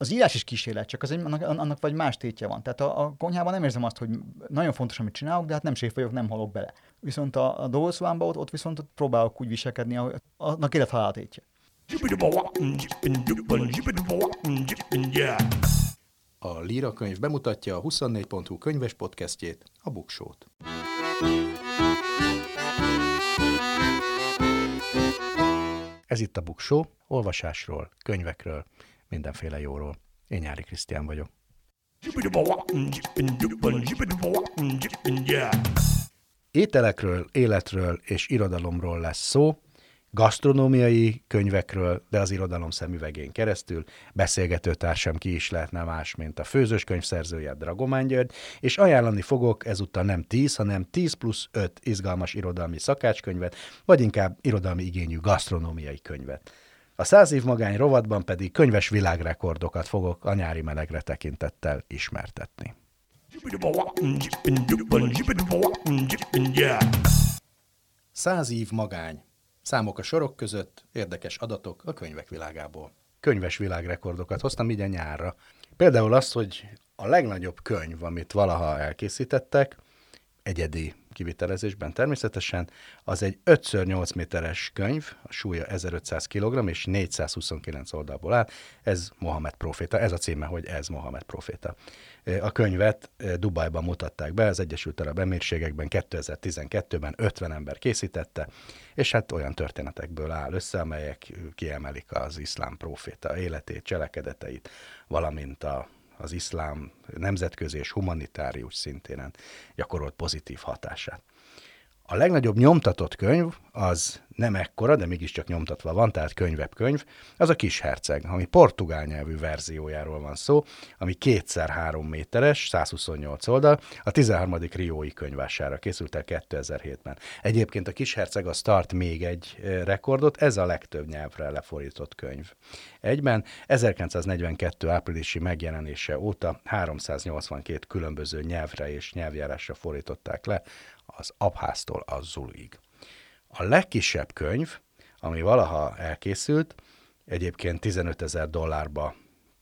az írás is kísérlet, csak az egy, annak, annak vagy más tétje van. Tehát a, a konyhában nem érzem azt, hogy nagyon fontos, amit csinálok, de hát nem séf vagyok, nem halok bele. Viszont a, a dolgozóámban ott, ott viszont ott próbálok úgy viselkedni, ahogy annak élet halál tétje. A Líra könyv bemutatja a 24.hu könyves podcastjét, a Buksót. Ez itt a Buksó, olvasásról, könyvekről, mindenféle jóról. Én Nyári Krisztián vagyok. Ételekről, életről és irodalomról lesz szó, gasztronómiai könyvekről, de az irodalom szemüvegén keresztül. Beszélgetőtársam ki is lehetne más, mint a főzős könyvszerzője Dragomán György, és ajánlani fogok ezúttal nem 10, hanem 10 plusz 5 izgalmas irodalmi szakácskönyvet, vagy inkább irodalmi igényű gasztronómiai könyvet. A száz év magány rovatban pedig könyves világrekordokat fogok a nyári melegre tekintettel ismertetni. Száz év magány. Számok a sorok között, érdekes adatok a könyvek világából. Könyves világrekordokat hoztam így a nyárra. Például azt, hogy a legnagyobb könyv, amit valaha elkészítettek, egyedi kivitelezésben természetesen, az egy 5x8 méteres könyv, a súlya 1500 kg és 429 oldalból áll. Ez Mohamed Proféta, ez a címe, hogy ez Mohamed Proféta. A könyvet Dubajban mutatták be, az Egyesült Arab Emírségekben 2012-ben 50 ember készítette, és hát olyan történetekből áll össze, amelyek kiemelik az iszlám proféta életét, cselekedeteit, valamint a az iszlám nemzetközi és humanitárius szintén gyakorolt pozitív hatását. A legnagyobb nyomtatott könyv az nem ekkora, de mégiscsak nyomtatva van, tehát könyvebb-könyv, az a Kis Herceg, ami portugál nyelvű verziójáról van szó, ami kétszer három méteres, 128 oldal, a 13. Riói könyvására készült el 2007-ben. Egyébként a Kis Herceg az tart még egy rekordot, ez a legtöbb nyelvre lefordított könyv. Egyben 1942. áprilisi megjelenése óta 382 különböző nyelvre és nyelvjárásra fordították le az abháztól a zulig. A legkisebb könyv, ami valaha elkészült, egyébként 15 ezer dollárba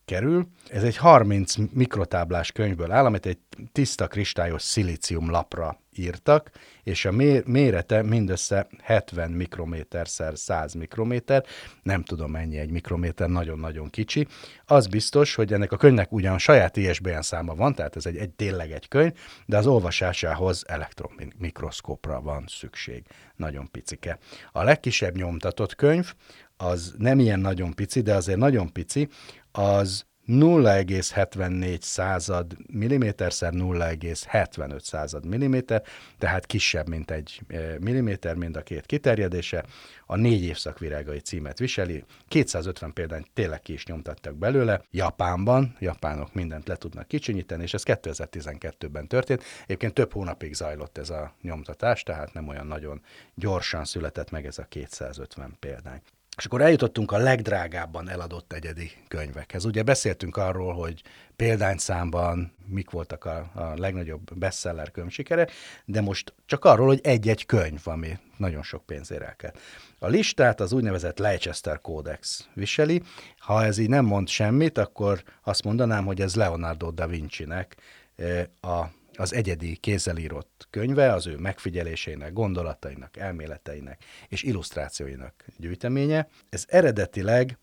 kerül. Ez egy 30 mikrotáblás könyvből áll, amit egy tiszta kristályos szilícium lapra írtak, és a mérete mindössze 70 mikrométer szer 100 mikrométer, nem tudom mennyi egy mikrométer, nagyon-nagyon kicsi. Az biztos, hogy ennek a könyvnek ugyan saját ISBN száma van, tehát ez egy, egy tényleg egy könyv, de az olvasásához elektronmikroszkópra van szükség. Nagyon picike. A legkisebb nyomtatott könyv, az nem ilyen nagyon pici, de azért nagyon pici, az 0,74 század milliméter szer 0,75 század milliméter, tehát kisebb, mint egy eh, milliméter, mind a két kiterjedése. A négy évszak virágai címet viseli. 250 példányt tényleg ki is nyomtattak belőle. Japánban, japánok mindent le tudnak kicsinyíteni, és ez 2012-ben történt. Egyébként több hónapig zajlott ez a nyomtatás, tehát nem olyan nagyon gyorsan született meg ez a 250 példány. És akkor eljutottunk a legdrágábban eladott egyedi könyvekhez. Ugye beszéltünk arról, hogy példányszámban mik voltak a, a legnagyobb bestseller könyvsikere, de most csak arról, hogy egy-egy könyv, ami nagyon sok pénzért elkelt. A listát az úgynevezett Leicester Codex viseli. Ha ez így nem mond semmit, akkor azt mondanám, hogy ez Leonardo da Vinci-nek eh, a az egyedi kézzel írott könyve, az ő megfigyeléseinek, gondolatainak, elméleteinek és illusztrációinak gyűjteménye. Ez eredetileg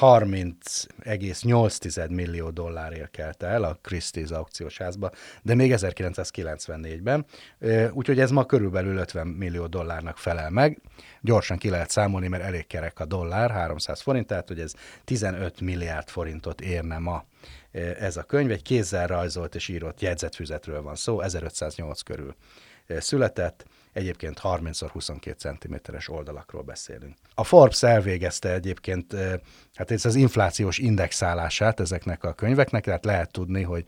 30,8 millió dollárért kelt el a Christie's aukciós házba, de még 1994-ben, úgyhogy ez ma körülbelül 50 millió dollárnak felel meg. Gyorsan ki lehet számolni, mert elég kerek a dollár, 300 forint, tehát hogy ez 15 milliárd forintot érne ma ez a könyv. Egy kézzel rajzolt és írott jegyzetfüzetről van szó, 1508 körül született, egyébként 30x22 cm-es oldalakról beszélünk. A Forbes elvégezte egyébként hát ez az inflációs indexálását ezeknek a könyveknek, tehát lehet tudni, hogy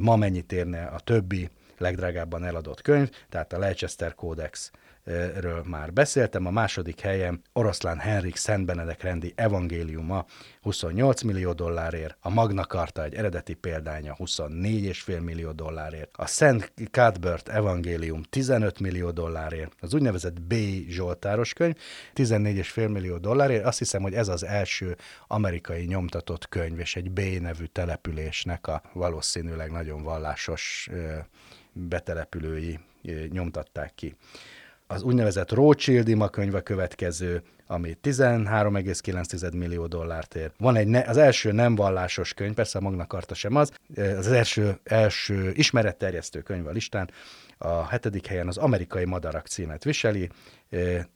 ma mennyit érne a többi legdrágábban eladott könyv, tehát a Leicester Codex ről már beszéltem, a második helyen Oroszlán Henrik Szent Benedek rendi evangéliuma 28 millió dollárért, a Magna Carta egy eredeti példánya 24,5 millió dollárért, a Szent Cuthbert evangélium 15 millió dollárért, az úgynevezett B. Zsoltáros könyv 14,5 millió dollárért, azt hiszem, hogy ez az első amerikai nyomtatott könyv, és egy B nevű településnek a valószínűleg nagyon vallásos betelepülői nyomtatták ki az úgynevezett Rothschild ima könyv a következő, ami 13,9 millió dollárt ér. Van egy, ne, az első nem vallásos könyv, persze a Magna Carta sem az, az első, első ismeretterjesztő könyv a listán, a hetedik helyen az amerikai madarak címet viseli,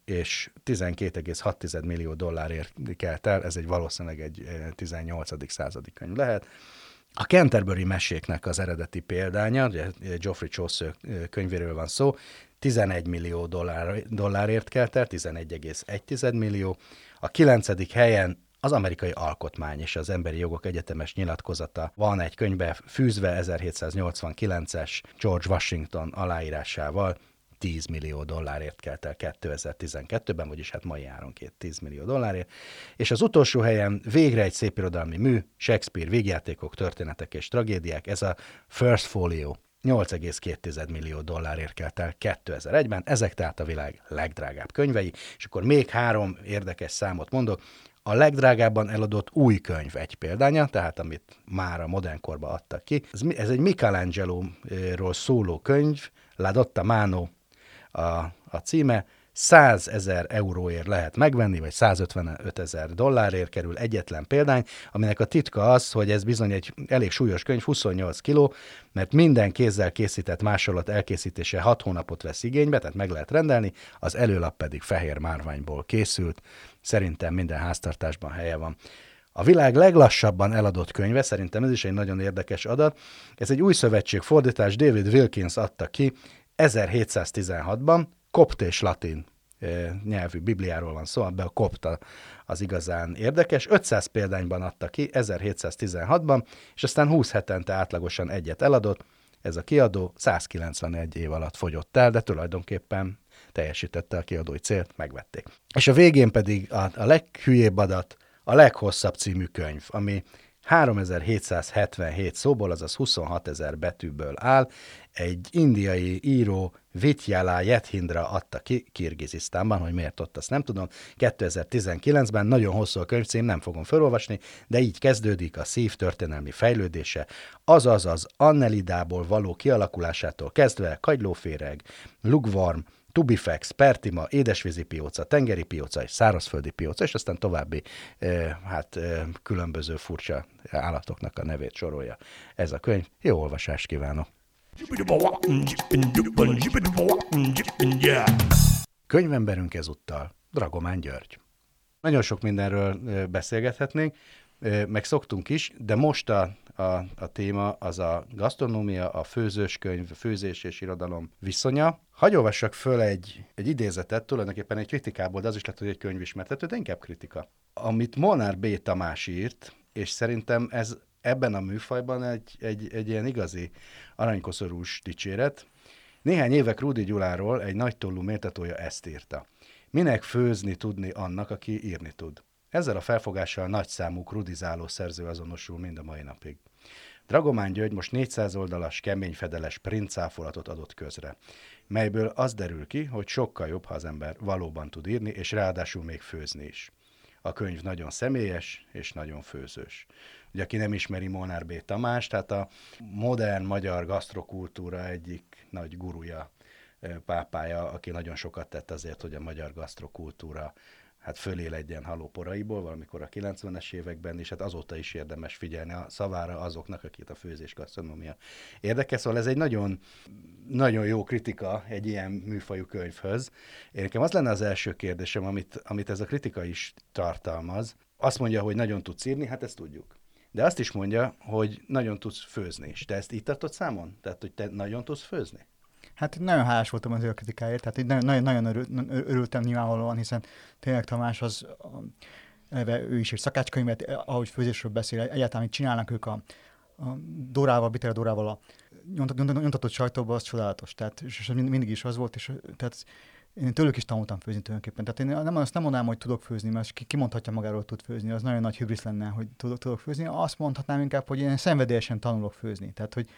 és 12,6 millió dollárért kelt el, ez egy valószínűleg egy 18. századi könyv lehet. A Canterbury meséknek az eredeti példánya, ugye Geoffrey Chaucer könyvéről van szó, 11 millió dollár, dollárért kelt el, 11,1 millió. A kilencedik helyen az amerikai alkotmány és az emberi jogok egyetemes nyilatkozata van egy könyvbe fűzve 1789-es George Washington aláírásával, 10 millió dollárért kelt el 2012-ben, vagyis hát mai áron két 10 millió dollárért. És az utolsó helyen végre egy szép irodalmi mű, Shakespeare, végjátékok, történetek és tragédiák, ez a First Folio 8,2 millió dollárért kelt el 2001-ben, ezek tehát a világ legdrágább könyvei, és akkor még három érdekes számot mondok, a legdrágábban eladott új könyv egy példánya, tehát amit már a modern korban adtak ki. Ez, ez egy Michelangelo-ról szóló könyv, La Dotta Mano a, a címe, 100 ezer euróért lehet megvenni, vagy 155 ezer dollárért kerül egyetlen példány, aminek a titka az, hogy ez bizony egy elég súlyos könyv, 28 kiló, mert minden kézzel készített másolat elkészítése 6 hónapot vesz igénybe, tehát meg lehet rendelni, az előlap pedig fehér márványból készült. Szerintem minden háztartásban helye van. A világ leglassabban eladott könyve, szerintem ez is egy nagyon érdekes adat, ez egy új szövetség fordítás, David Wilkins adta ki 1716-ban, kopt és latin nyelvű Bibliáról van szó, abban a kopta az igazán érdekes. 500 példányban adta ki 1716-ban, és aztán 20 hetente átlagosan egyet eladott. Ez a kiadó 191 év alatt fogyott el, de tulajdonképpen teljesítette a kiadói célt, megvették. És a végén pedig a, a leghülyébb adat, a leghosszabb című könyv, ami 3777 szóból, azaz 26 ezer betűből áll, egy indiai író Vityala Jethindra adta ki Kirgizisztánban, hogy miért ott, azt nem tudom. 2019-ben nagyon hosszú a könyvcím, nem fogom felolvasni, de így kezdődik a szív történelmi fejlődése, azaz az Annelidából való kialakulásától kezdve kagylóféreg, lugvarm, Tubifex, Pertima, édesvízi pióca, tengeri pióca és szárazföldi pióca, és aztán további eh, hát, eh, különböző furcsa állatoknak a nevét sorolja ez a könyv. Jó olvasást kívánok! Könyvemberünk ezúttal Dragomán György. Nagyon sok mindenről beszélgethetnénk, meg szoktunk is, de most a, a, a téma az a gasztronómia, a főzős könyv, főzés és irodalom viszonya. Hagy olvassak föl egy, egy idézetet, tulajdonképpen egy kritikából, de az is lehet, hogy egy könyvismertető, de inkább kritika. Amit Molnár B. Tamás írt, és szerintem ez ebben a műfajban egy, egy, egy ilyen igazi aranykoszorús dicséret. Néhány évek Rudi Gyuláról egy nagy tollú méltatója ezt írta. Minek főzni tudni annak, aki írni tud? Ezzel a felfogással nagy számú krudizáló szerző azonosul mind a mai napig. Dragomán György most 400 oldalas, keményfedeles princáfolatot adott közre, melyből az derül ki, hogy sokkal jobb, ha az ember valóban tud írni, és ráadásul még főzni is. A könyv nagyon személyes és nagyon főzős. Ugye, aki nem ismeri Molnár B. Tamás, tehát a modern magyar gasztrokultúra egyik nagy guruja, pápája, aki nagyon sokat tett azért, hogy a magyar gasztrokultúra hát fölé legyen halóporaiból, valamikor a 90-es években, és hát azóta is érdemes figyelni a szavára azoknak, akit a főzés gasztronómia érdekes. Szóval ez egy nagyon, nagyon jó kritika egy ilyen műfajú könyvhöz. Én nekem az lenne az első kérdésem, amit, amit ez a kritika is tartalmaz. Azt mondja, hogy nagyon tudsz írni, hát ezt tudjuk. De azt is mondja, hogy nagyon tudsz főzni is. Te ezt így tartod számon? Tehát, hogy te nagyon tudsz főzni? Hát nagyon hálás voltam az ő kritikáért, tehát nagyon, nagyon örül, örültem nyilvánvalóan, hiszen tényleg Tamás az, eleve ő is egy szakácskönyvet, ahogy főzésről beszél, egyáltalán mit csinálnak ők a, a Dorával, Bitter Dorával a nyomtatott, nyomtatott az csodálatos. Tehát és mindig is az volt, és tehát én tőlük is tanultam főzni tulajdonképpen. Tehát én nem, azt nem mondanám, hogy tudok főzni, mert ki, kimondhatja magáról, hogy tud főzni, az nagyon nagy hibris lenne, hogy tudok, tudok főzni. Azt mondhatnám inkább, hogy én szenvedélyesen tanulok főzni. Tehát, hogy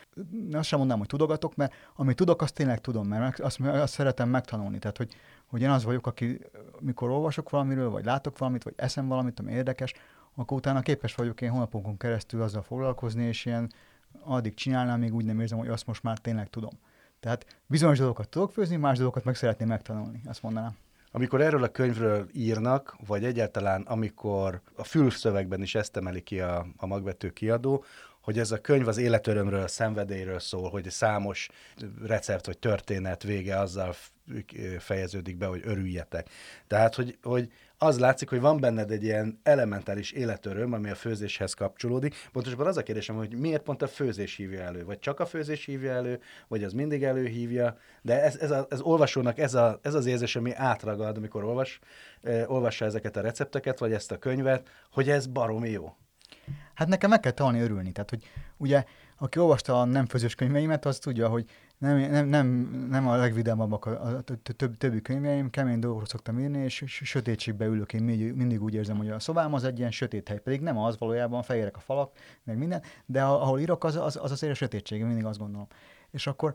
azt sem mondanám, hogy tudogatok, mert amit tudok, azt tényleg tudom, mert azt, azt szeretem megtanulni. Tehát, hogy, hogy én az vagyok, aki mikor olvasok valamiről, vagy látok valamit, vagy eszem valamit, ami érdekes, akkor utána képes vagyok én hónapokon keresztül azzal foglalkozni, és ilyen addig csinálnám, még úgy nem érzem, hogy azt most már tényleg tudom. Tehát bizonyos dolgokat tudok főzni, más dolgokat meg szeretném megtanulni, azt mondanám. Amikor erről a könyvről írnak, vagy egyáltalán amikor a fülszövegben is ezt emeli ki a, a magvető kiadó, hogy ez a könyv az életörömről, szenvedélyről szól, hogy számos recept vagy történet vége azzal fejeződik be, hogy örüljetek. Tehát, hogy, hogy az látszik, hogy van benned egy ilyen elementális életöröm, ami a főzéshez kapcsolódik. Pontosabban az a kérdésem, hogy miért pont a főzés hívja elő, vagy csak a főzés hívja elő, vagy az mindig előhívja, de ez, ez, a, ez olvasónak ez, a, ez az érzés, ami átragad, amikor olvas, eh, olvassa ezeket a recepteket, vagy ezt a könyvet, hogy ez baromi jó. Hát nekem meg kell tanulni örülni. Tehát, hogy ugye, aki olvasta a nem főzős könyveimet, az tudja, hogy nem, nem, nem, nem a legvidámabbak a, a, a több, többi könyveim, kemény dolgokról szoktam írni, és sötétségbe ülök, én mindig, mindig úgy érzem, hogy a szobám az egy ilyen sötét hely, pedig nem az valójában, fehérek a falak, meg minden, de ahol írok, az, az, az azért a sötétség, mindig azt gondolom. És akkor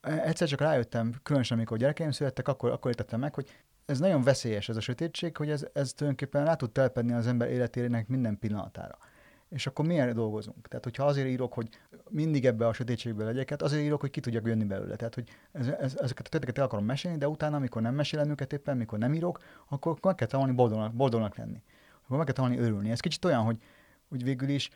e, egyszer csak rájöttem, különösen amikor gyerekeim születtek, akkor, akkor értettem meg, hogy ez nagyon veszélyes ez a sötétség, hogy ez, ez tulajdonképpen rá tud telepedni az ember életének minden pillanatára és akkor miért dolgozunk? Tehát, hogyha azért írok, hogy mindig ebbe a sötétségbe legyek, hát azért írok, hogy ki tudjak jönni belőle. Tehát, hogy ez, ez, ezeket a történeteket el akarom mesélni, de utána, amikor nem mesélem őket éppen, mikor nem írok, akkor meg kell tanulni boldognak, boldognak lenni. Akkor meg kell tanulni örülni. Ez kicsit olyan, hogy, hogy végül is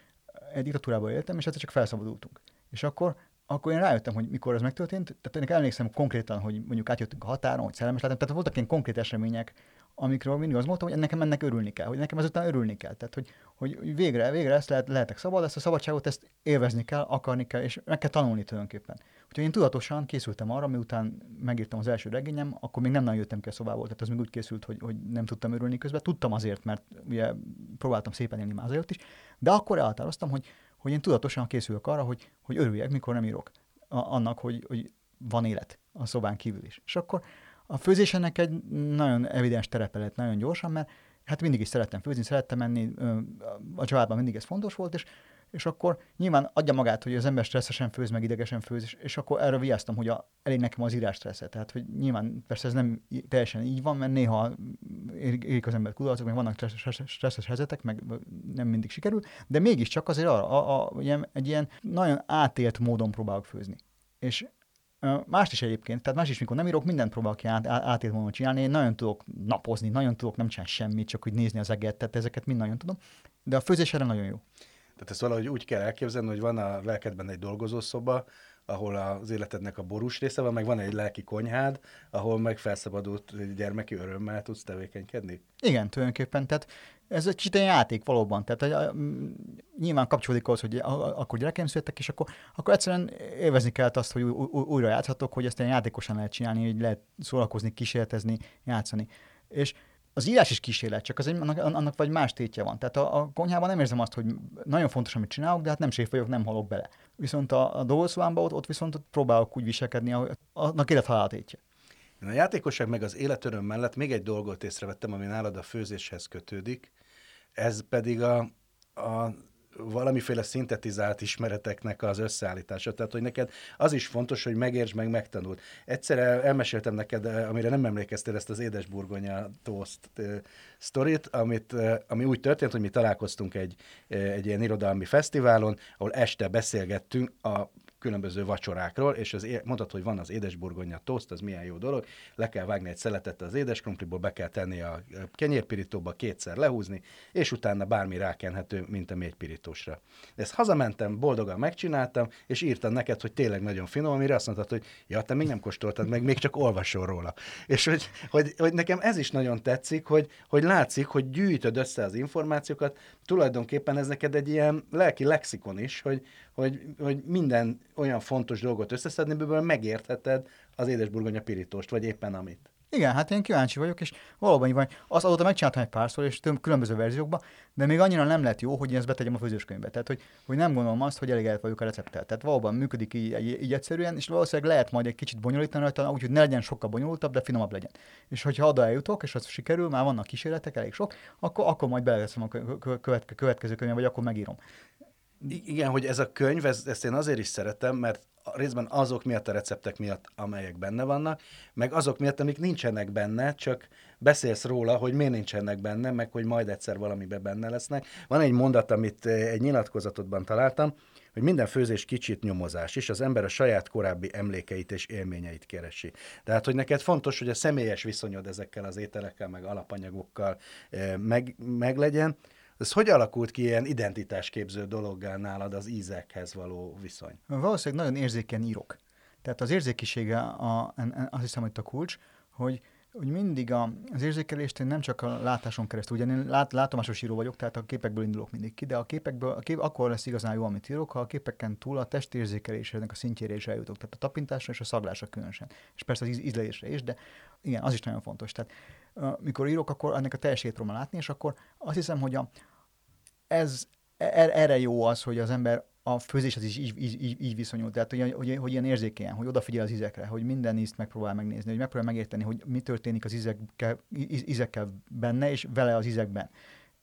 egy diktatúrában éltem, és egyszer csak felszabadultunk. És akkor akkor én rájöttem, hogy mikor ez megtörtént, tehát én emlékszem konkrétan, hogy mondjuk átjöttünk a határon, hogy szerelmes lettem, tehát voltak ilyen konkrét események, amikről mindig azt mondtam, hogy nekem ennek örülni kell, hogy nekem ezután örülni kell. Tehát, hogy, hogy végre, végre ezt lehet, lehetek szabad, ezt a szabadságot, ezt élvezni kell, akarni kell, és meg kell tanulni tulajdonképpen. Úgyhogy én tudatosan készültem arra, miután megírtam az első regényem, akkor még nem nagyon jöttem ki a szobából, tehát az még úgy készült, hogy, hogy nem tudtam örülni közben. Tudtam azért, mert ugye próbáltam szépen élni már is, de akkor elhatároztam, hogy, hogy én tudatosan készülök arra, hogy, hogy örüljek, mikor nem írok. A, annak, hogy, hogy van élet a szobán kívül is. És akkor a főzés ennek egy nagyon evidens terepe lett nagyon gyorsan, mert hát mindig is szerettem főzni, szerettem menni, a családban mindig ez fontos volt, és, és akkor nyilván adja magát, hogy az ember stresszesen főz, meg idegesen főz, és, és akkor erre viasztom, hogy a, elég nekem az írás stressze. Tehát, hogy nyilván persze ez nem teljesen így van, mert néha érik az ember kudarcok, meg vannak stresszes, stresszes helyzetek, meg nem mindig sikerül, de mégiscsak azért arra, a, a, a, egy ilyen nagyon átélt módon próbálok főzni. És Mást is egyébként, tehát más is, mikor nem írok, mindent próbálok át, átért volna csinálni. Én nagyon tudok napozni, nagyon tudok nem csinálni semmit, csak úgy nézni az eget, tehát ezeket mind nagyon tudom. De a főzés erre nagyon jó. Tehát ezt valahogy úgy kell elképzelni, hogy van a lelkedben egy dolgozószoba, ahol az életednek a borús része van, meg van egy lelki konyhád, ahol meg felszabadult gyermeki örömmel tudsz tevékenykedni? Igen, tulajdonképpen. Tehát ez egy kicsit játék valóban. Tehát nyilván kapcsolódik ahhoz, hogy akkor gyerekeim születtek, és akkor, akkor egyszerűen élvezni kellett azt, hogy újra játszhatok, hogy ezt ilyen játékosan lehet csinálni, hogy lehet szórakozni, kísérletezni, játszani. És az írás is kísérlet, csak az egy, annak, annak vagy más tétje van. Tehát a, a konyhában nem érzem azt, hogy nagyon fontos, amit csinálok, de hát nem séf vagyok, nem halok bele. Viszont a, a dolgozóámban ott, ott viszont ott próbálok úgy viselkedni, ahogy annak élet tétje. Én a játékosság meg az életöröm mellett még egy dolgot észrevettem, ami nálad a főzéshez kötődik, ez pedig a, a valamiféle szintetizált ismereteknek az összeállítása. Tehát, hogy neked az is fontos, hogy megérts meg, megtanult. Egyszer elmeséltem neked, amire nem emlékeztél, ezt az édesburgonya toast sztorit, amit, ami úgy történt, hogy mi találkoztunk egy, egy ilyen irodalmi fesztiválon, ahol este beszélgettünk a különböző vacsorákról, és az, mondtad, hogy van az édesburgonya toast, az milyen jó dolog, le kell vágni egy szeletet az édeskrumpliból, be kell tenni a kenyérpirítóba, kétszer lehúzni, és utána bármi rákenhető, mint a mégypirítósra. Ezt hazamentem, boldogan megcsináltam, és írtam neked, hogy tényleg nagyon finom, amire azt mondtad, hogy ja, te még nem kóstoltad meg, még csak olvasol róla. És hogy, hogy, hogy nekem ez is nagyon tetszik, hogy, hogy látszik, hogy gyűjtöd össze az információkat, tulajdonképpen ez neked egy ilyen lelki lexikon is, hogy, hogy, hogy minden olyan fontos dolgot összeszedni, ből megértheted az édesburgonya pirítóst, vagy éppen amit. Igen, hát én kíváncsi vagyok, és valóban így van. Azt azóta megcsináltam egy párszor, és több különböző verziókban, de még annyira nem lett jó, hogy én ezt betegyem a főzőskönyvbe. Tehát, hogy, hogy nem gondolom azt, hogy elégedett vagyok a recepttel. Tehát valóban működik így, így, így, egyszerűen, és valószínűleg lehet majd egy kicsit bonyolítani rajta, úgyhogy ne legyen sokkal bonyolultabb, de finomabb legyen. És hogyha oda eljutok, és az sikerül, már vannak kísérletek, elég sok, akkor, akkor majd beleveszem a következő könyvbe, vagy akkor megírom. Igen, hogy ez a könyv, ezt, ezt én azért is szeretem, mert részben azok miatt a receptek miatt, amelyek benne vannak, meg azok miatt, amik nincsenek benne, csak beszélsz róla, hogy miért nincsenek benne, meg hogy majd egyszer valamiben benne lesznek. Van egy mondat, amit eh, egy nyilatkozatodban találtam, hogy minden főzés kicsit nyomozás, és az ember a saját korábbi emlékeit és élményeit keresi. Tehát, hogy neked fontos, hogy a személyes viszonyod ezekkel az ételekkel, meg alapanyagokkal eh, meg, meglegyen, ez hogy alakult ki ilyen identitásképző dologgá nálad az ízekhez való viszony? Valószínűleg nagyon érzékeny írok. Tehát az érzékisége a, azt hiszem, hogy a kulcs, hogy, hogy mindig a, az érzékelést én nem csak a látáson keresztül, ugye én lát, látomásos író vagyok, tehát a képekből indulok mindig ki, de a képekből, a kép, akkor lesz igazán jó, amit írok, ha a képeken túl a testérzékelésnek a szintjére is eljutok, tehát a tapintásra és a szaglásra különösen. És persze az ízlésre is, de igen, az is nagyon fontos. Tehát mikor írok, akkor ennek a teljesét tudom látni, és akkor azt hiszem, hogy a, ez, er, erre jó az, hogy az ember a főzéshez is így, így, így, így viszonyul, tehát hogy, hogy, hogy ilyen érzékenyen, hogy odafigyel az ízekre, hogy minden ízt megpróbál megnézni, hogy megpróbál megérteni, hogy mi történik az ízekkel, ízekkel benne, és vele az ízekben.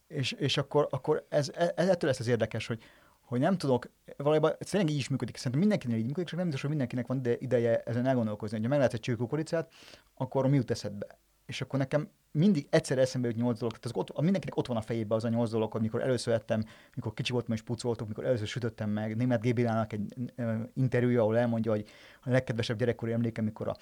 És, és akkor, akkor ez, ez, ettől lesz az érdekes, hogy, hogy nem tudok, valójában ez így is működik, szerintem mindenkinek így működik, csak nem biztos, hogy mindenkinek van ideje ezen elgondolkozni. Ha meglátsz egy csőkukoricát, akkor mi jut eszedbe? És akkor nekem mindig egyszer eszembe jut nyolc dolog. Tehát ott, mindenkinek ott van a fejében az a nyolc dolog, amikor először ettem, mikor kicsi voltam és pucoltuk, mikor először sütöttem meg. Német Gébilának egy interjúja, ahol elmondja, hogy a legkedvesebb gyerekkori emlékem, mikor a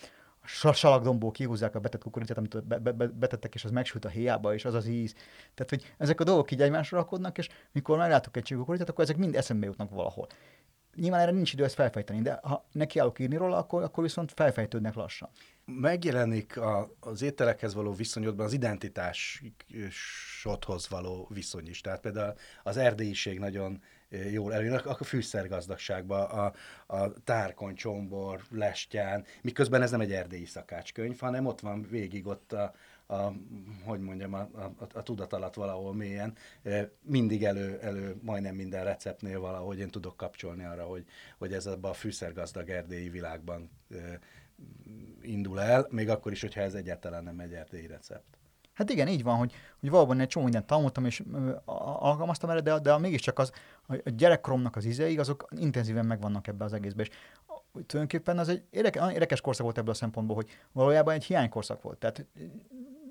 salakdomból kihúzzák a betett kukoricát, amit be, be, be, betettek, és az megsült a héjába, és az az íz. Tehát, hogy ezek a dolgok így egymásra rakodnak, és mikor meglátok egy kukoricát, akkor ezek mind eszembe jutnak valahol. Nyilván erre nincs idő ezt felfejteni, de ha nekiállok írni róla, akkor, akkor viszont felfejtődnek lassan megjelenik a, az ételekhez való viszonyodban az identitásodhoz való viszony is. Tehát például az erdélyiség nagyon jól előjön, a fűszergazdagságban, a, a tárkony, csombor, lestján, miközben ez nem egy erdélyi szakácskönyv, hanem ott van végig ott a, a hogy mondjam, a, a, a tudat alatt valahol mélyen, mindig elő, elő majdnem minden receptnél valahogy én tudok kapcsolni arra, hogy, hogy ez abban a fűszergazdag erdélyi világban indul el, még akkor is, hogyha ez egyáltalán nem egy erdélyi recept. Hát igen, így van, hogy, hogy valóban egy csomó mindent tanultam, és alkalmaztam erre, de, de mégiscsak az, a gyerekkoromnak az ízeig, azok intenzíven megvannak ebbe az egészbe. És tulajdonképpen az egy érdekes, érdekes korszak volt ebből a szempontból, hogy valójában egy hiánykorszak volt. Tehát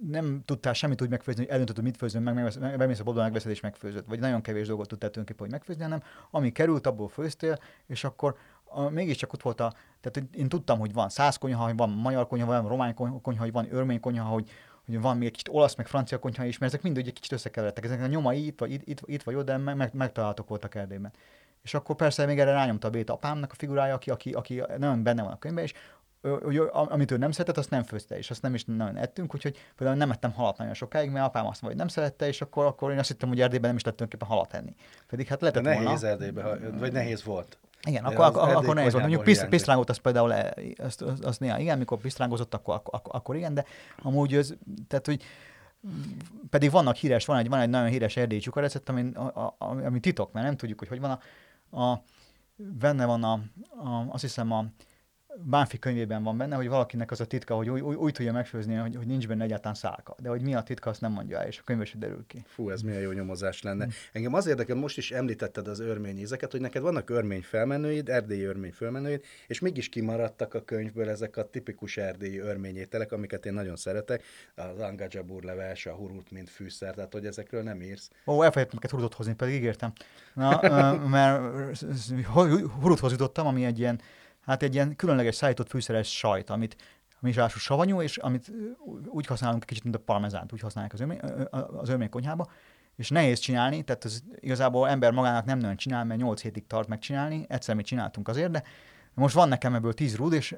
nem tudtál semmit úgy megfőzni, hogy eldöntöd, mit főzöm, meg, meg, bemész a boltba, megveszed és megfőzöd. Vagy nagyon kevés dolgot tudtál tulajdonképpen, hogy megfőzni, hanem ami került, abból főztél, és akkor a, mégiscsak ott volt a, tehát én tudtam, hogy van száz konyha, hogy van magyar konyha, van román konyha, hogy van örmény konyha, hogy, hogy van még egy kicsit olasz, meg francia konyha is, mert ezek mind egy kicsit összekeveredtek. Ezek a nyomai itt vagy, itt, itt, vagy oda, meg, meg, megtalálhatók voltak Erdélyben. És akkor persze még erre rányomta a Béta apámnak a figurája, aki, aki, aki nem benne van a könyvben, és hogy amit ő nem szeretett, azt nem főzte, és azt nem is nagyon ettünk, úgyhogy például nem ettem halat nagyon sokáig, mert apám azt mondja, hogy nem szerette, és akkor, akkor én azt hittem, hogy Erdélyben nem is lettünk éppen halat enni. Pedig hát lehetett nehéz volna. Erdélyben, vagy nehéz volt. Igen, akkor, akkor, akkor nehéz volt. Mondjuk piszt, pisztrángot, az például, azt, azt, azt néha igen, mikor pisztrángozott, akkor, akkor, akkor igen, de amúgy az, tehát, hogy pedig vannak híres, van egy, van egy nagyon híres erdélyi csukarecept, ami, a, a, ami titok, mert nem tudjuk, hogy hogy van a, a benne van a, a, azt hiszem a Bánfi könyvében van benne, hogy valakinek az a titka, hogy úgy, úgy, úgy tudja megfőzni, hogy, hogy nincs benne egyáltalán szálka. De hogy mi a titka, azt nem mondja el, és a könyv derül ki. Fú, ez milyen jó nyomozás lenne. Hmm. Engem az érdekel, most is említetted az örmény ízeket, hogy neked vannak örmény felmenőid, erdélyi örmény felmenőid, és mégis kimaradtak a könyvből ezek a tipikus erdélyi örményételek, amiket én nagyon szeretek, az angajabur leves, a hurut, mint fűszer, tehát hogy ezekről nem írsz. Ó, elfelejtettem neked hurutot hozni, pedig ígértem. Na, mert huruthoz jutottam, ami egy ilyen hát egy ilyen különleges szállított fűszeres sajt, amit ami is savanyú, és amit úgy használunk kicsit, mint a parmezánt, úgy használják az, örmény, az konyhába, és nehéz csinálni, tehát az igazából ember magának nem nagyon csinál, mert 8 hétig tart megcsinálni, egyszer mi csináltunk azért, de most van nekem ebből tíz rúd, és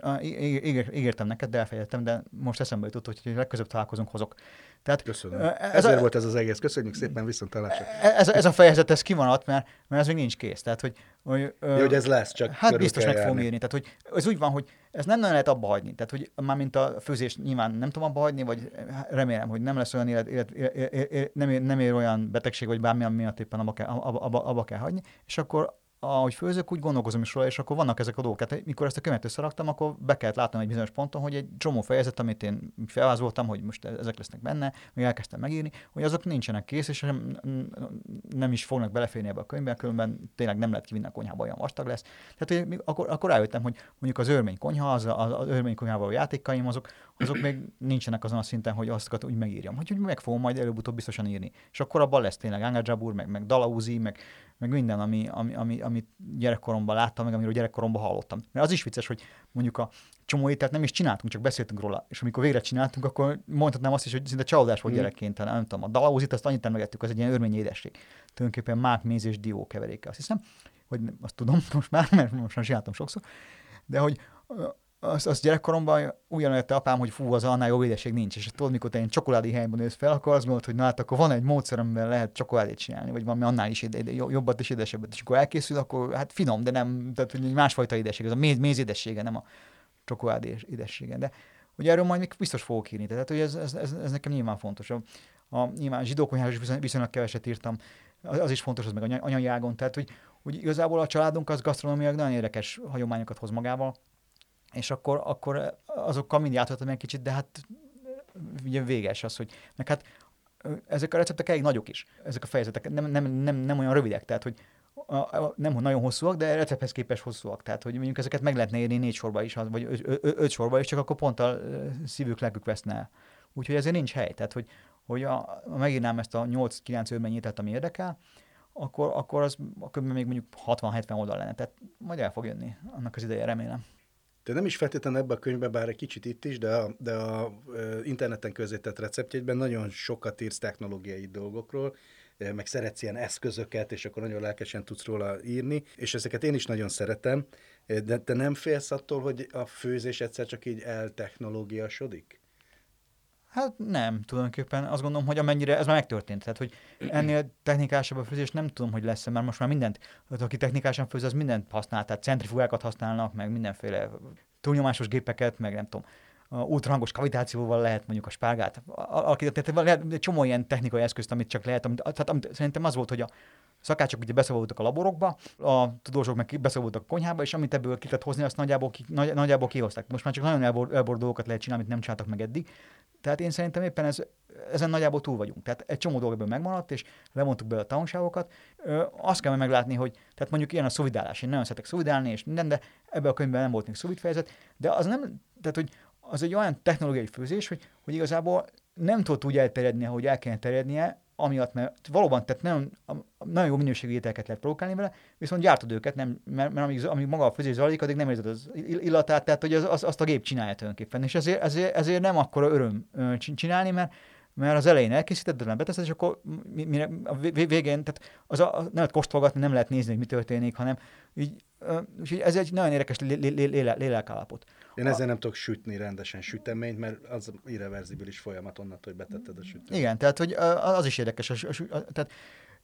ígértem neked, de elfelejtettem, de most eszembe jutott, hogy legközebb találkozunk, hozok. Tehát, Köszönöm. Ez Ezért a, volt ez az egész. Köszönjük szépen, viszont találásra. Ez, ez, a fejezet, ez kimaradt, mert, mert ez még nincs kész. Tehát, hogy, hogy, Jó, hogy ez lesz, csak Hát biztos meg fogom írni. Tehát, hogy ez úgy van, hogy ez nem nagyon lehet abba hagyni. Tehát, hogy már mint a főzés nyilván nem tudom abba hagyni, vagy remélem, hogy nem lesz olyan élet, élet, élet, élet nem, ér, nem ér olyan betegség, vagy bármilyen miatt éppen abba kell, abba, abba, abba kell hagyni, és akkor ahogy főzök, úgy gondolkozom is róla, és akkor vannak ezek a dolgok. Tehát mikor ezt a könyvet összeraktam, akkor be kellett látnom egy bizonyos ponton, hogy egy csomó fejezet, amit én felvázoltam, hogy most ezek lesznek benne, még elkezdtem megírni, hogy azok nincsenek kész, és nem is fognak beleférni ebbe a könyvbe, különben tényleg nem lehet kivinni a konyhába, olyan vastag lesz. Tehát hogy akkor, akkor rájöttem, hogy mondjuk az örmény konyha, az, az, az örmény konyhával a játékaim, azok, azok még nincsenek azon a szinten, hogy azt úgy megírjam. Hogy, hogy meg fogom majd előbb-utóbb biztosan írni. És akkor abban lesz tényleg Anga meg, meg Dalauzi, meg, meg minden, ami, ami, ami, amit gyerekkoromban láttam, meg amiről gyerekkoromban hallottam. Mert az is vicces, hogy mondjuk a csomó ételt nem is csináltunk, csak beszéltünk róla. És amikor végre csináltunk, akkor mondhatnám azt is, hogy szinte csalódás volt mm. gyerekként. Nem tudom, a dalauzit azt annyit emlegettük, az egy ilyen örmény édesség. Tulajdonképpen mák, méz és dió keveréke, azt hiszem. Hogy azt tudom most már, mert most már csináltam sokszor. De hogy az, az gyerekkoromban ugyanolyan apám, hogy fú, az annál jó édesség nincs. És tudod, mikor te egy csokoládé helyben nősz fel, akkor azt gondolod, hogy na hát akkor van egy módszer, amivel lehet csokoládét csinálni, vagy valami annál is ide, ide, jobbat és édesebbet. És akkor elkészül, akkor hát finom, de nem, tehát hogy másfajta édesség, ez a méz, méz édessége, nem a csokoládé édessége. De hogy erről majd még biztos fogok írni. Tehát, hogy ez, ez, ez, ez nekem nyilván fontos. A, a nyilván zsidókonyháról is viszonylag keveset írtam, az, az is fontos, az meg anyai ágon. Tehát, hogy, hogy igazából a családunk az gasztronómiailag nagyon érdekes hagyományokat hoz magával és akkor, akkor azokkal mind játszottam egy kicsit, de hát ugye véges az, hogy meg hát ezek a receptek elég nagyok is, ezek a fejezetek, nem, nem, nem, nem olyan rövidek, tehát hogy a, a, nem nagyon hosszúak, de recepthez képes hosszúak. Tehát, hogy mondjuk ezeket meg lehetne írni négy sorba is, vagy öt, öt, öt sorba is, csak akkor pont a szívük, lelkük veszne el. Úgyhogy ezért nincs hely. Tehát, hogy, hogy a, a megírnám ezt a 8-9 örményétet, ami érdekel, akkor, akkor az akkor még mondjuk 60-70 oldal lenne. Tehát majd el fog jönni annak az ideje, remélem. De nem is feltétlenül ebbe a könyvbe, bár egy kicsit itt is, de a, de a interneten közétett receptjében nagyon sokat írsz technológiai dolgokról, meg szeretsz ilyen eszközöket, és akkor nagyon lelkesen tudsz róla írni, és ezeket én is nagyon szeretem, de te nem félsz attól, hogy a főzés egyszer csak így eltechnológiasodik? Hát nem, tulajdonképpen azt gondolom, hogy amennyire ez már megtörtént. Tehát, hogy ennél technikásabb a főzés nem tudom, hogy lesz mert most már mindent, aki technikásan főz, az mindent használ, tehát centrifugákat használnak, meg mindenféle túlnyomásos gépeket, meg nem tudom, ultrahangos kavitációval lehet mondjuk a spárgát alakítani. Tehát lehet egy csomó ilyen technikai eszközt, amit csak lehet. Amit, tehát amit, szerintem az volt, hogy a szakácsok ugye beszabadultak a laborokba, a tudósok meg beszabadultak a konyhába, és amit ebből ki lehet hozni, azt nagyjából, ki, nagy, nagyjából kihozták. Most már csak nagyon elbor, elbor lehet csinálni, amit nem csináltak meg eddig. Tehát én szerintem éppen ez, ezen nagyjából túl vagyunk. Tehát egy csomó dolog ebből megmaradt, és levontuk be a tanulságokat. Ö, azt kell meglátni, hogy tehát mondjuk ilyen a szovidálás. Én nagyon szeretek szovidálni, és minden, de ebben a könyvben nem volt még szovid fejezet, de az nem, tehát hogy az egy olyan technológiai főzés, hogy, hogy igazából nem tudott úgy elterjedni, ahogy el kellene terjednie, amiatt, mert valóban tehát nagyon, nagyon jó minőségű ételeket lehet produkálni vele, viszont gyártod őket, nem, mert, mert amíg, amíg maga a főzés zajlik, addig nem érzed az illatát, tehát hogy az, az, azt a gép csinálja tulajdonképpen. És ezért, ezért, ezért nem akkora öröm csinálni, mert, mert az elején elkészíted, de nem beteszed, és akkor mire, a végén, tehát az a, nem lehet kóstolgatni, nem lehet nézni, hogy mi történik, hanem így, úgyhogy ez egy nagyon érdekes lélekállapot. Én ezzel nem tudok sütni rendesen süteményt, mert az irreverzibilis folyamat onnan, hogy betetted a süteményt. Igen, tehát hogy az is érdekes. A, a, a, tehát,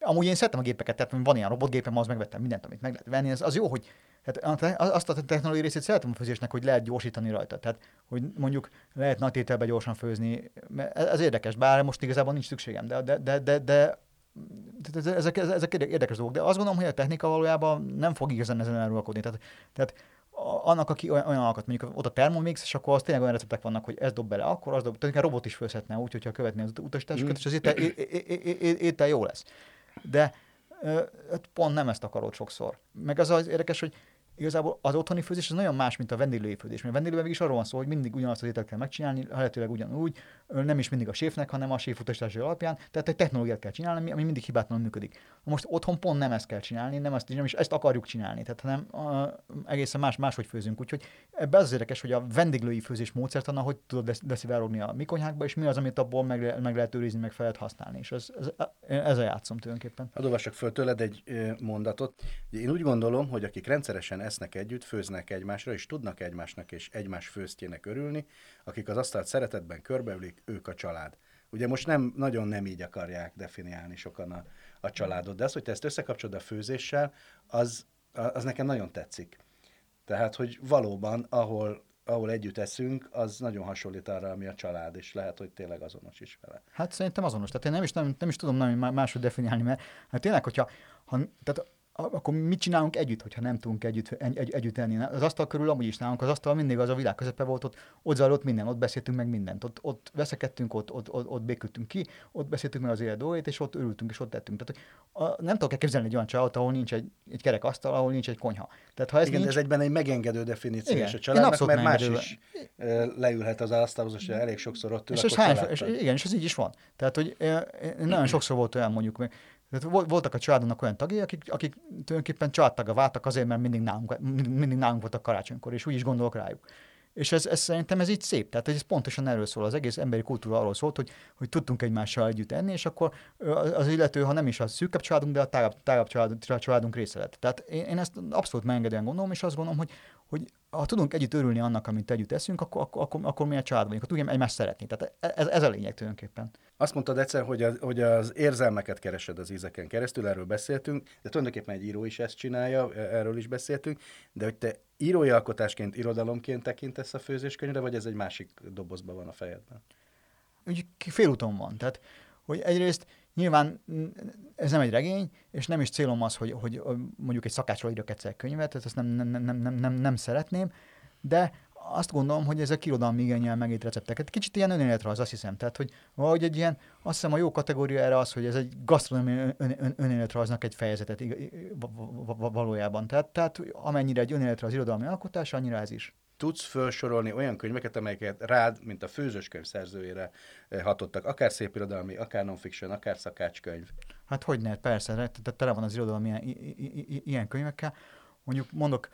amúgy én szeretem a gépeket, tehát van ilyen robotgépem, az megvettem mindent, amit meg lehet venni, az, az jó, hogy tehát azt a technológiai részét szeretem a főzésnek, hogy lehet gyorsítani rajta. Tehát, hogy mondjuk lehet nagy tételbe gyorsan főzni. Ez érdekes, bár most igazából nincs szükségem, de, de, de, de, de ezek, ezek érdekes dolgok. De azt gondolom, hogy a technika valójában nem fog igazán ezen elrúlkodni. Tehát, tehát annak, aki olyan, olyan alkat, mondjuk ott a Thermomix, és akkor az tényleg olyan receptek vannak, hogy ez dob bele, akkor az dob, tehát a robot is főzhetne úgy, hogyha követné az utasításokat, mm. és az étel, étel jó lesz. De hát pont nem ezt akarod sokszor. Meg az az érdekes, hogy igazából az otthoni főzés az nagyon más, mint a vendéglői főzés. Mert a vendéglőben is arról van szó, hogy mindig ugyanazt az ételt kell megcsinálni, lehetőleg ugyanúgy, nem is mindig a séfnek, hanem a séf utasítási alapján. Tehát egy technológiát kell csinálni, ami mindig hibátlanul működik. Most otthon pont nem ezt kell csinálni, nem, ezt, nem is ezt akarjuk csinálni, tehát hanem uh, egészen más, máshogy főzünk. Úgyhogy ebbe az érdekes, hogy a vendéglői főzés módszertana, hogy tudod beszivárogni a mi konyhákba, és mi az, amit abból meg, meg lehet őrizni, meg fel lehet használni. És ez, ez, ez a játszom tulajdonképpen. Hadd föl tőled egy mondatot. Én úgy gondolom, hogy akik rendszeresen esznek együtt, főznek egymásra, és tudnak egymásnak és egymás főztjének örülni, akik az asztalt szeretetben körbeülik, ők a család. Ugye most nem, nagyon nem így akarják definiálni sokan a, a családot, de az, hogy te ezt összekapcsolod a főzéssel, az, az nekem nagyon tetszik. Tehát, hogy valóban, ahol, ahol együtt eszünk, az nagyon hasonlít arra, ami a család, és lehet, hogy tényleg azonos is vele. Hát szerintem azonos. Tehát én nem is, nem, nem is tudom nem máshogy definiálni, mert hát tényleg, hogyha ha, tehát akkor mit csinálunk együtt, hogyha nem tudunk együtt, egy, együtt enni? Az asztal körül amúgy is nálunk, az asztal mindig az a világ közepe volt, ott, ott zajlott minden, ott beszéltünk meg mindent, ott, ott veszekedtünk, ott, ott, ott, ott békültünk ki, ott beszéltünk meg az élet dolgait, és ott örültünk, és ott tettünk. Tehát, a, nem tudok elképzelni egy olyan családot, ahol nincs egy, egy kerek asztal, ahol nincs egy konyha. Tehát, ha ez Igen, nincs... ez egyben egy megengedő definíció igen, és a családnak, mert más is leülhet az asztalhoz, és elég sokszor ott ül, és, hány, és, igen, és ez így is van. Tehát, hogy nagyon sokszor volt olyan mondjuk, voltak a családunknak olyan tagjai, akik, akik tulajdonképpen családtaga váltak azért, mert mindig nálunk, mindig nálunk voltak karácsonykor, és úgy is gondolok rájuk. És ez, ez szerintem ez így szép. Tehát ez pontosan erről szól. Az egész emberi kultúra arról szólt, hogy, hogy tudtunk egymással együtt enni, és akkor az illető, ha nem is a szűkebb családunk, de a tágabb, tágabb családunk, családunk része lett. Tehát én, én ezt abszolút megengedően gondolom, és azt gondolom, hogy, hogy ha tudunk együtt örülni annak, amit együtt eszünk, akkor, akkor, akkor, akkor mi a család vagyunk, akkor tudjuk egymást szeretni. Tehát ez, ez a lényeg tulajdonképpen. Azt mondtad egyszer, hogy, a, hogy az érzelmeket keresed az ízeken keresztül, erről beszéltünk, de tulajdonképpen egy író is ezt csinálja, e, erről is beszéltünk, de hogy te írói alkotásként, irodalomként tekintesz a főzéskönyvre, vagy ez egy másik dobozban van a fejedben? Úgy félúton van. Tehát, hogy egyrészt Nyilván ez nem egy regény, és nem is célom az, hogy, hogy mondjuk egy szakácsról írjak egyszer könyvet, tehát ezt nem, nem, nem, nem, nem, nem szeretném, de azt gondolom, hogy ezek irodalmi igényel megít recepteket. Kicsit ilyen önéletrajz, azt hiszem. Tehát, hogy valahogy egy ilyen, azt hiszem a jó kategória erre az, hogy ez egy gasztronómiai ön, önéletrajznak egy fejezetet valójában. Tehát, tehát amennyire egy önéletrajz irodalmi alkotás, annyira ez is tudsz felsorolni olyan könyveket, amelyeket rád, mint a főzőskönyv szerzőjére eh, hatottak, akár szép irodalmi, akár non-fiction, akár szakácskönyv? Hát hogy ne, persze, tehát tele van az irodalom ilyen, ilyen könyvekkel. Mondjuk mondok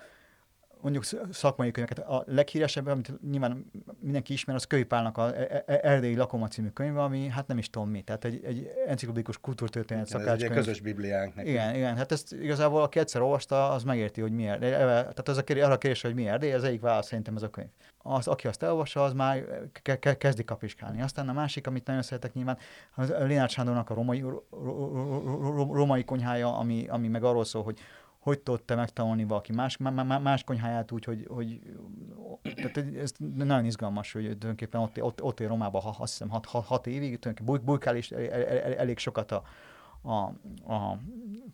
mondjuk szakmai könyveket. A leghíresebb, amit nyilván mindenki ismer, az Kőpálnak a e- e- Erdélyi Lakoma című könyve, ami hát nem is tudom mi, tehát egy, egy enciklopédikus kultúrtörténet szakácskönyv. Ez egy közös bibliánk neki. Igen, igen, hát ezt igazából aki egyszer olvasta, az megérti, hogy miért. Tehát az a kérdés, arra a kérdés, hogy miért, de az egyik válasz szerintem ez a könyv. Az, aki azt elolvassa, az már ke- ke- kezdi kapiskálni. Aztán a másik, amit nagyon szeretek nyilván, az Lénárd Sándornak a romai, romai konyhája, ami, ami meg arról szól, hogy hogy tudta megtanulni valaki más, más konyháját úgy, hogy, hogy tehát ez nagyon izgalmas, hogy tulajdonképpen ott, ott, ott él Romában, ha, azt hiszem, hat, hat, hat évig, tulajdonképpen bujkál is elég sokat a, a, a,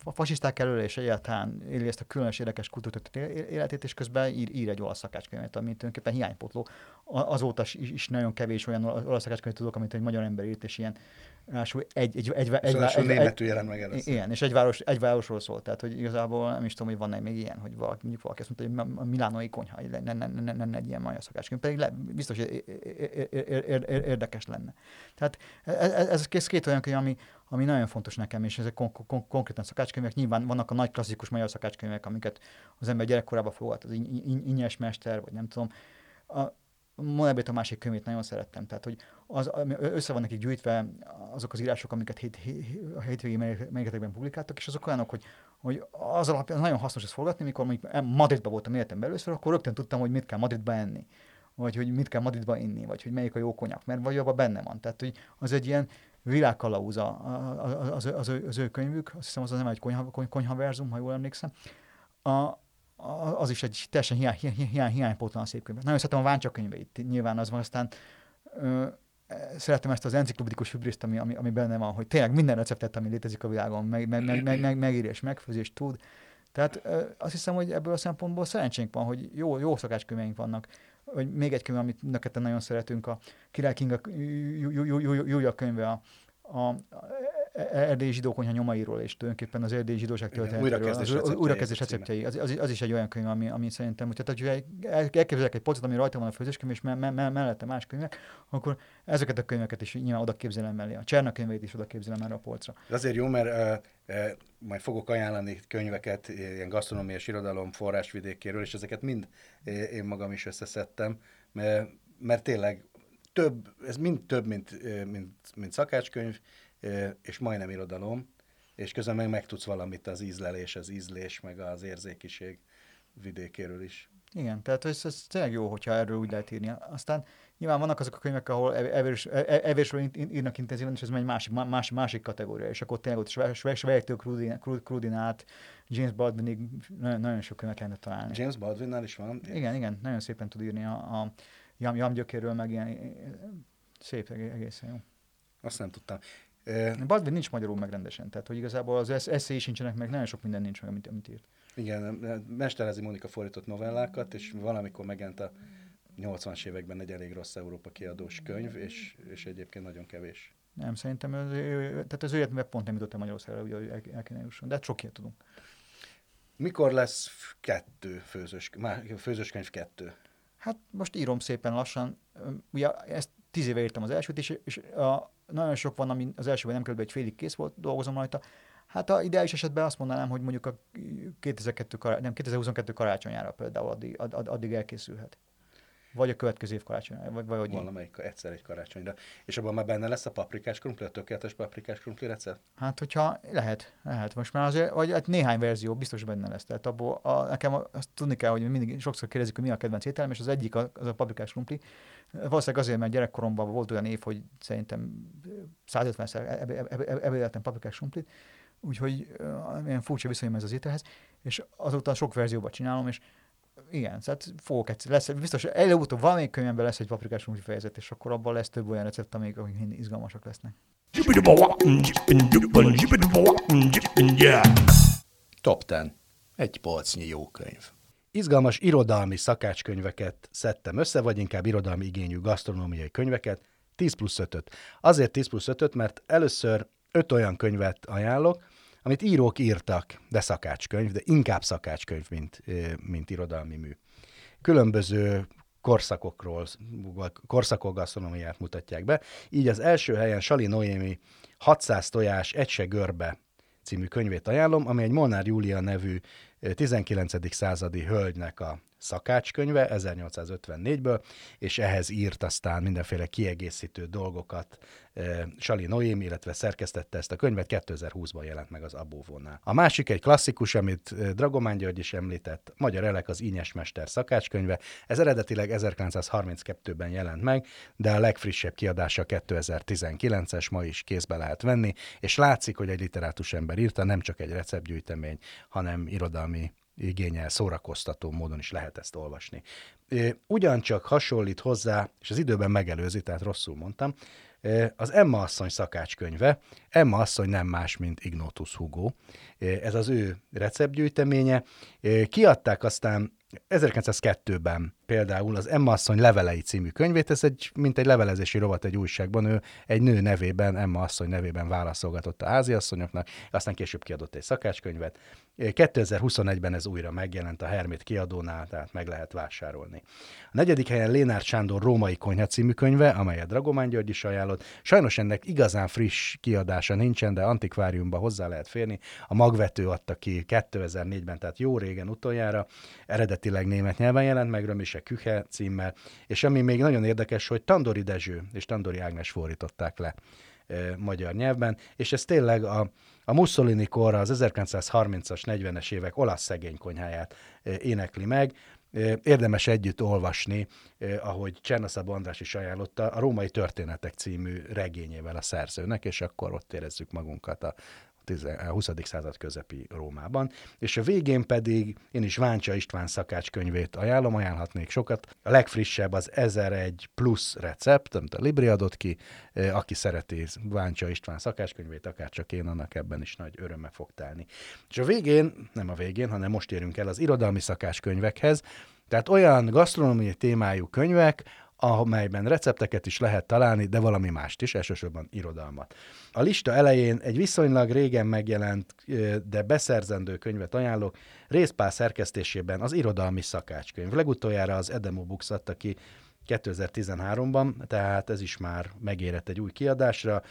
a fasiszták elől, és egyáltalán éli ezt a különös érdekes kultúrtörténet életét, és közben ír, ír egy olasz szakácskönyvet, ami tulajdonképpen hiánypotló. Azóta is, is nagyon kevés olyan olasz szakácskönyvet tudok, amit egy magyar ember írt, és ilyen Ráadásul egy, egy, egy, egy, egy, németül jelent meg először. Igen, és egy, város, egy városról szólt, tehát hogy igazából nem is tudom, hogy van-e még ilyen, hogy valaki, mondjuk valaki azt mondta, hogy a milánói konyha, lenne, lenne, lenne, lenne egy ilyen magyar szakácskönyv, pedig le, biztos, hogy érdekes lenne. Tehát ez, ez két, olyan könyv, ami, ami nagyon fontos nekem, és ezek kon- kon- konkrétan szakácskönyvek. Nyilván vannak a nagy klasszikus magyar szakácskönyvek, amiket az ember gyerekkorában fogad, az Inyes Mester, vagy nem tudom. A, Monebét a másik könyvét nagyon szerettem, tehát hogy az, össze van nekik gyűjtve azok az írások, amiket hét, hét, a hétvégi melléketekben publikáltak, és azok olyanok, hogy, hogy az alapján nagyon hasznos ezt forgatni, mikor mondjuk Madridban voltam életemben először, akkor rögtön tudtam, hogy mit kell Madridba enni vagy hogy mit kell Madridba inni, vagy hogy melyik a jó konyak, mert vagy abban benne van. Tehát, hogy az egy ilyen világkalauza az, az, az, az ő könyvük, azt hiszem az nem egy konyha, konyha verzum, ha jól emlékszem. A, az is egy teljesen hiány, hiány, hiánypótlan szép könyv. Nagyon szeretem a Váncsa könyveit, nyilván az van, aztán ö, szeretem ezt az enciklopedikus hibriszt, ami, ami, ami benne van, hogy tényleg minden receptet, ami létezik a világon, meg, meg, meg, meg, meg, megír és megfőz tud. Tehát azt hiszem, hogy ebből a szempontból szerencsénk van, hogy jó, jó szakácskönyveink vannak. Hogy még egy könyv, amit neked nagyon szeretünk, a Király Kinga Júlia könyve, a, a, erdélyi zsidó konyha nyomairól, és tulajdonképpen az erdélyi zsidóság történetéről. Újrakezdés receptjei. Az, az, az, is egy olyan könyv, ami, ami szerintem, hogy tehát, elképzelek egy polcot, ami rajta van a főzéskönyv, és me, me, me, mellette más könyvek, akkor ezeket a könyveket is nyilván oda képzelem mellé. A Cserna könyveit is oda képzelem erre a polcra. Ez azért jó, mert uh, uh, majd fogok ajánlani könyveket, ilyen gasztronómiás irodalom forrásvidékéről, és ezeket mind én magam is összeszedtem, mert, mert tényleg több, ez mind több, mint, mint, mint szakácskönyv, és majdnem irodalom, és közben meg megtudsz valamit az ízlelés, az ízlés, meg az érzékiség vidékéről is. Igen, tehát ez, ez tényleg jó, hogyha erről úgy lehet írni. Aztán nyilván vannak azok a könyvek, ahol evés, e- e- evésről írnak intenzíven, és ez egy másik, más, másik kategória, és akkor tényleg ott Svejtől Crudin át, James Baldwinig nagyon, nagyon sok könyvet lehetne találni. James Baldwinnál is van? Igen, igen, nagyon szépen tud írni a, a Jam, Jam gyökéről, meg ilyen szép, egészen jó. Azt nem tudtam. Baldwin nincs magyarul meg rendesen, tehát hogy igazából az eszély sincsenek meg, nagyon sok minden nincs meg, amit, amit írt. Igen, Mesterezi Monika fordított novellákat, és valamikor megjelent a 80-as években egy elég rossz Európa kiadós könyv, és, és egyébként nagyon kevés. Nem, szerintem, az, tehát az életműve pont nem jutott a Magyarországra, hogy el, el kéne jusson, de hát sok ilyet tudunk. Mikor lesz kettő főzős, főzős könyv kettő? Hát most írom szépen lassan. Ugye ezt tíz éve írtam az elsőt, és, és a, nagyon sok van, ami az elsőben nem körülbelül egy félig kész volt, dolgozom rajta. Hát a ideális esetben azt mondanám, hogy mondjuk a 2002 kará- nem, 2022 karácsonyára például addig, addig elkészülhet. Vagy a következő év karácsonyra, vagy, vagy Valamelyik egyszer egy karácsonyra. És abban már benne lesz a paprikás krumpli, a tökéletes paprikás krumpli recept? Hát, hogyha lehet, lehet. Most már azért, vagy hát néhány verzió biztos benne lesz. Tehát abból a, nekem azt tudni kell, hogy mindig sokszor kérdezik, hogy mi a kedvenc ételem, és az egyik az a paprikás krumpli. Valószínűleg azért, mert gyerekkoromban volt olyan év, hogy szerintem 150-szer ebédeltem paprikás krumplit, úgyhogy ilyen furcsa viszonyom ez az ételhez, és azóta sok verzióban csinálom, és igen, tehát fogok egyszer, lesz, biztos előbb-utóbb valamelyik könyvemben lesz egy paprikás krumpli fejezet, és akkor abban lesz több olyan recept, amik, amik izgalmasak lesznek. Top 10. Egy polcnyi jó könyv. Izgalmas irodalmi szakácskönyveket szedtem össze, vagy inkább irodalmi igényű gasztronómiai könyveket, 10 plusz 5 Azért 10 plusz 5 mert először öt olyan könyvet ajánlok, amit írók írtak, de szakácskönyv, de inkább szakácskönyv, mint, mint irodalmi mű. Különböző korszakokról, korszakok gasztronómiát mutatják be. Így az első helyen Sali Noémi 600 tojás, egy se görbe című könyvét ajánlom, ami egy Molnár Júlia nevű 19. századi hölgynek a szakácskönyve 1854-ből, és ehhez írt aztán mindenféle kiegészítő dolgokat e, Sali Noémi, illetve szerkesztette ezt a könyvet, 2020-ban jelent meg az Abóvónál. A másik egy klasszikus, amit eh, Dragomán György is említett, Magyar Elek az Ínyes Mester szakácskönyve. Ez eredetileg 1932-ben jelent meg, de a legfrissebb kiadása 2019-es, ma is kézbe lehet venni, és látszik, hogy egy literátus ember írta, nem csak egy receptgyűjtemény, hanem irodalmi igényel szórakoztató módon is lehet ezt olvasni. Ugyancsak hasonlít hozzá, és az időben megelőzi, tehát rosszul mondtam, az Emma asszony szakácskönyve. Emma asszony nem más, mint Ignotus Hugo. Ez az ő receptgyűjteménye. Kiadták aztán 1902-ben például az Emma asszony levelei című könyvét, ez egy, mint egy levelezési rovat egy újságban, ő egy nő nevében, Emma asszony nevében válaszolgatott a háziasszonyoknak, aztán később kiadott egy szakácskönyvet. 2021-ben ez újra megjelent a Hermit kiadónál, tehát meg lehet vásárolni. A negyedik helyen Lénár Sándor Római Konyha című könyve, amelyet Dragomán György is ajánlott. Sajnos ennek igazán friss kiadása nincsen, de antikváriumba hozzá lehet férni. A magvető adta ki 2004-ben, tehát jó régen utoljára. Eredetileg német nyelven jelent meg, Römise Küche címmel, és ami még nagyon érdekes, hogy Tandori Dezső és Tandori Ágnes fordították le e, magyar nyelvben, és ez tényleg a, a Mussolini korra, az 1930-as, 40-es évek olasz szegény konyháját e, énekli meg, Érdemes együtt olvasni, ahogy Csernaszab András is ajánlotta, a Római Történetek című regényével a szerzőnek, és akkor ott érezzük magunkat a 20. század közepi Rómában. És a végén pedig én is Váncsa István szakácskönyvét ajánlom, ajánlhatnék sokat. A legfrissebb az 1001 plusz recept, amit a Libri adott ki, aki szereti Váncsa István szakácskönyvét, akár csak én, annak ebben is nagy örömmel fog telni. És a végén, nem a végén, hanem most érünk el az irodalmi szakácskönyvekhez, tehát olyan gasztronómiai témájú könyvek, amelyben recepteket is lehet találni, de valami mást is, elsősorban irodalmat. A lista elején egy viszonylag régen megjelent, de beszerzendő könyvet ajánlok, részpál szerkesztésében az irodalmi szakácskönyv. Legutoljára az Edemo Books adta ki 2013-ban, tehát ez is már megérett egy új kiadásra.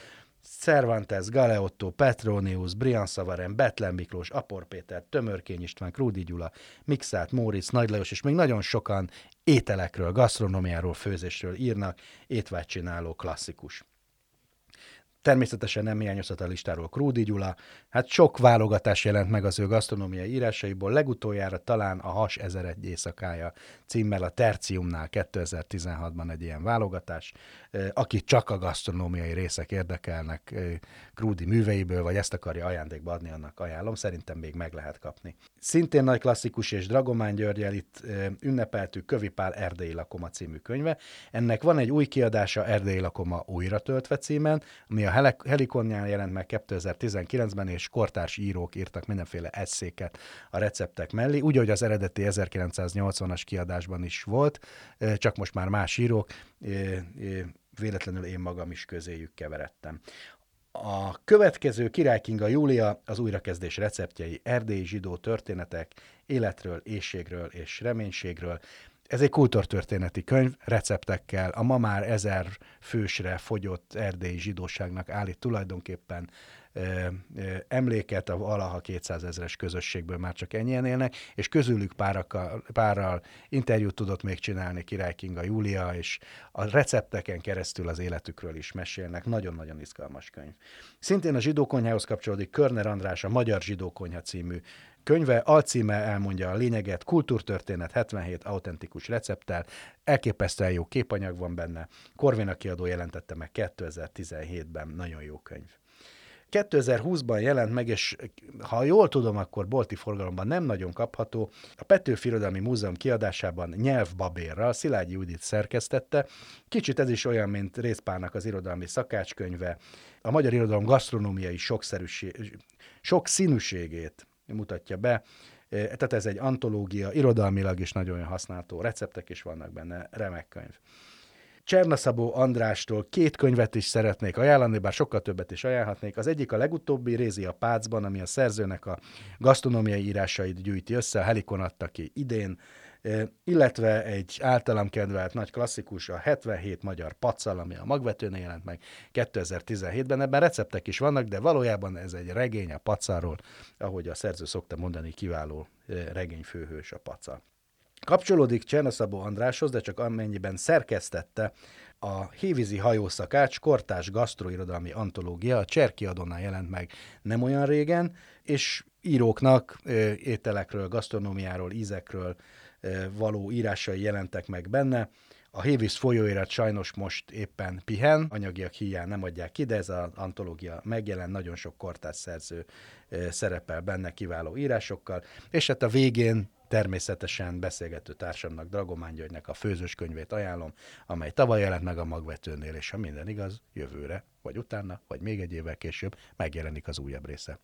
Cervantes, Galeotto, Petronius, Brian Szavaren, Betlen Miklós, Apor Péter, Tömörkény István, Krúdi Gyula, Mixát, Móricz, Nagy Lajos, és még nagyon sokan ételekről, gasztronómiáról, főzésről írnak, étvágycsináló klasszikus. Természetesen nem hiányozhat a listáról Krúdi Gyula. Hát sok válogatás jelent meg az ő gasztronómiai írásaiból, legutoljára talán a Has 1001 éjszakája címmel a Terciumnál 2016-ban egy ilyen válogatás. Aki csak a gasztronómiai részek érdekelnek Krúdi műveiből, vagy ezt akarja ajándékba adni, annak ajánlom, szerintem még meg lehet kapni. Szintén nagy klasszikus és Dragomán Györgyel itt ünnepeltük Kövi Pál Erdélyi Lakoma című könyve. Ennek van egy új kiadása Erdélyi Lakoma újra töltve címen, ami a Helikonján jelent meg 2019-ben, és kortárs írók írtak mindenféle eszéket a receptek mellé, úgy, hogy az eredeti 1980-as kiadásban is volt, csak most már más írók, véletlenül én magam is közéjük keveredtem. A következő Király Kinga Júlia az újrakezdés receptjei erdélyi zsidó történetek, életről, éjségről és reménységről. Ez egy kultúrtörténeti könyv, receptekkel, a ma már ezer fősre fogyott erdélyi zsidóságnak állít tulajdonképpen emléket a valaha 200 ezeres közösségből már csak ennyien élnek, és közülük párakkal, párral interjút tudott még csinálni Király Kinga Júlia, és a recepteken keresztül az életükről is mesélnek. Nagyon-nagyon izgalmas könyv. Szintén a zsidókonyhához kapcsolódik Körner András a Magyar Zsidókonyha című könyve, alcíme elmondja a lényeget, kultúrtörténet 77 autentikus recepttel, elképesztően jó képanyag van benne, Korvina kiadó jelentette meg 2017-ben, nagyon jó könyv. 2020-ban jelent meg, és ha jól tudom, akkor bolti forgalomban nem nagyon kapható. A Petőfi Irodalmi Múzeum kiadásában nyelvbabérral Szilágyi Judit szerkesztette. Kicsit ez is olyan, mint Részpárnak az irodalmi szakácskönyve. A magyar irodalom gasztronómiai sokszerűség, sok színűségét mutatja be. Tehát ez egy antológia, irodalmilag is nagyon használható, receptek is vannak benne, remek könyv. Csernaszabó Andrástól két könyvet is szeretnék ajánlani, bár sokkal többet is ajánlhatnék. Az egyik a legutóbbi Rézi a Pácban, ami a szerzőnek a gasztronómiai írásait gyűjti össze, a Helikon adta ki idén, illetve egy általam kedvelt nagy klasszikus, a 77 magyar paccal, ami a magvetőnél jelent meg 2017-ben. Ebben receptek is vannak, de valójában ez egy regény a pacáról, ahogy a szerző szokta mondani, kiváló regényfőhős a pacal. Kapcsolódik Csernaszabó Andráshoz, de csak amennyiben szerkesztette a Hévízi hajószakács kortás gasztroirodalmi antológia, a Cserki Adonnál jelent meg nem olyan régen, és íróknak ételekről, gasztronómiáról, ízekről való írásai jelentek meg benne. A Hévíz folyóirat sajnos most éppen pihen, anyagiak hiány nem adják ki, de ez az antológia megjelen, nagyon sok kortás szerző szerepel benne kiváló írásokkal, és hát a végén Természetesen beszélgető társamnak, Dragomán Györgynek a főzős könyvét ajánlom, amely tavaly jelent meg a magvetőnél, és ha minden igaz, jövőre, vagy utána, vagy még egy évvel később megjelenik az újabb része.